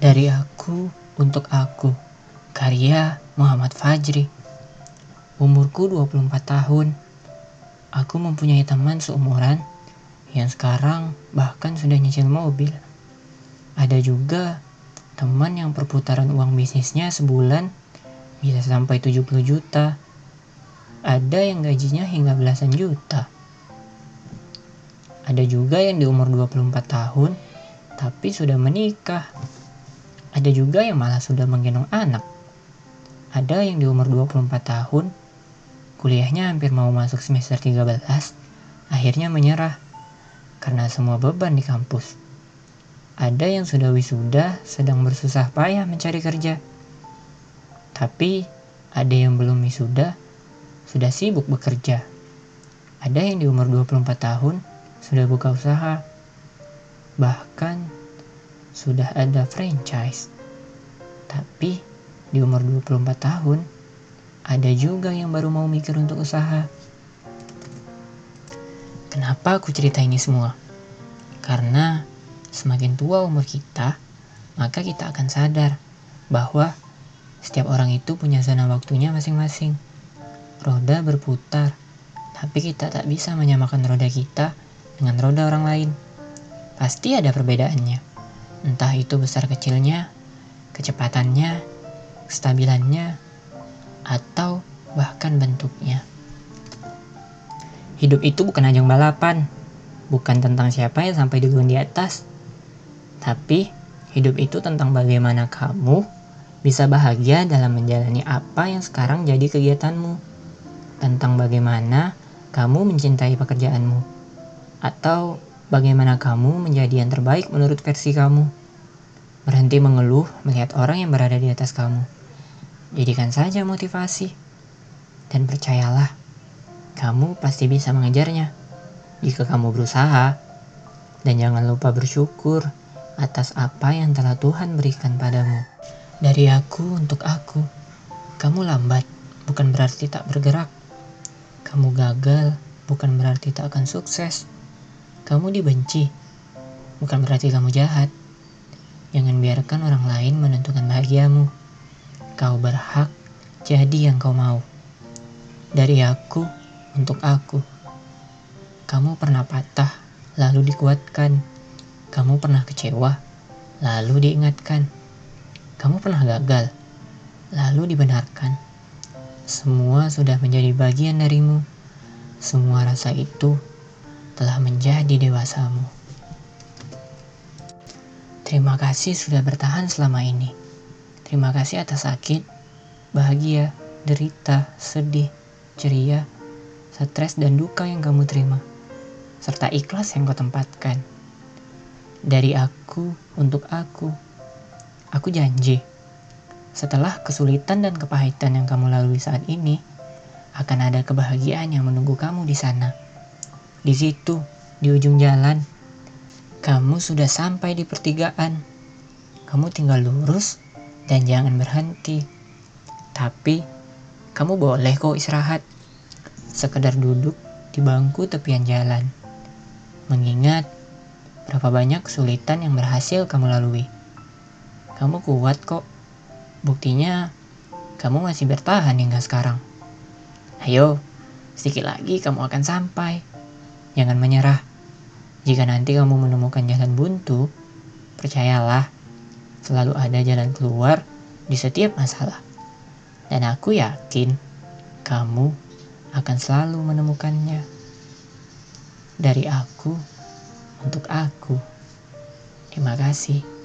Dari aku untuk aku. Karya Muhammad Fajri. Umurku 24 tahun. Aku mempunyai teman seumuran yang sekarang bahkan sudah nyicil mobil. Ada juga teman yang perputaran uang bisnisnya sebulan bisa sampai 70 juta. Ada yang gajinya hingga belasan juta. Ada juga yang di umur 24 tahun tapi sudah menikah. Ada juga yang malah sudah menggendong anak. Ada yang di umur 24 tahun kuliahnya hampir mau masuk semester 13, akhirnya menyerah karena semua beban di kampus. Ada yang sudah wisuda sedang bersusah payah mencari kerja. Tapi ada yang belum wisuda sudah sibuk bekerja. Ada yang di umur 24 tahun sudah buka usaha. Bahkan sudah ada franchise. Tapi di umur 24 tahun ada juga yang baru mau mikir untuk usaha. Kenapa aku cerita ini semua? Karena semakin tua umur kita, maka kita akan sadar bahwa setiap orang itu punya zona waktunya masing-masing. Roda berputar, tapi kita tak bisa menyamakan roda kita dengan roda orang lain. Pasti ada perbedaannya. Entah itu besar kecilnya, kecepatannya, kestabilannya, atau bahkan bentuknya. Hidup itu bukan ajang balapan, bukan tentang siapa yang sampai duluan di atas. Tapi, hidup itu tentang bagaimana kamu bisa bahagia dalam menjalani apa yang sekarang jadi kegiatanmu. Tentang bagaimana kamu mencintai pekerjaanmu. Atau bagaimana kamu menjadi yang terbaik menurut versi kamu. Berhenti mengeluh melihat orang yang berada di atas kamu. Jadikan saja motivasi. Dan percayalah, kamu pasti bisa mengejarnya jika kamu berusaha. Dan jangan lupa bersyukur atas apa yang telah Tuhan berikan padamu. Dari aku untuk aku, kamu lambat bukan berarti tak bergerak. Kamu gagal bukan berarti tak akan sukses. Kamu dibenci bukan berarti kamu jahat. Jangan biarkan orang lain menentukan bahagiamu. Kau berhak jadi yang kau mau. Dari aku untuk aku. Kamu pernah patah, lalu dikuatkan. Kamu pernah kecewa, lalu diingatkan. Kamu pernah gagal, lalu dibenarkan. Semua sudah menjadi bagian darimu. Semua rasa itu telah menjadi dewasamu. Terima kasih sudah bertahan selama ini. Terima kasih atas sakit, bahagia, derita, sedih, ceria, stres dan duka yang kamu terima, serta ikhlas yang kau tempatkan. Dari aku untuk aku, aku janji, setelah kesulitan dan kepahitan yang kamu lalui saat ini, akan ada kebahagiaan yang menunggu kamu di sana. Di situ, di ujung jalan, kamu sudah sampai di pertigaan. Kamu tinggal lurus dan jangan berhenti. Tapi, kamu boleh kok istirahat. Sekedar duduk di bangku tepian jalan. Mengingat berapa banyak kesulitan yang berhasil kamu lalui. Kamu kuat kok. Buktinya, kamu masih bertahan hingga sekarang. Ayo, sedikit lagi kamu akan sampai. Jangan menyerah. Jika nanti kamu menemukan jalan buntu, percayalah, selalu ada jalan keluar di setiap masalah. Dan aku yakin kamu akan selalu menemukannya. Dari aku untuk aku. Terima kasih.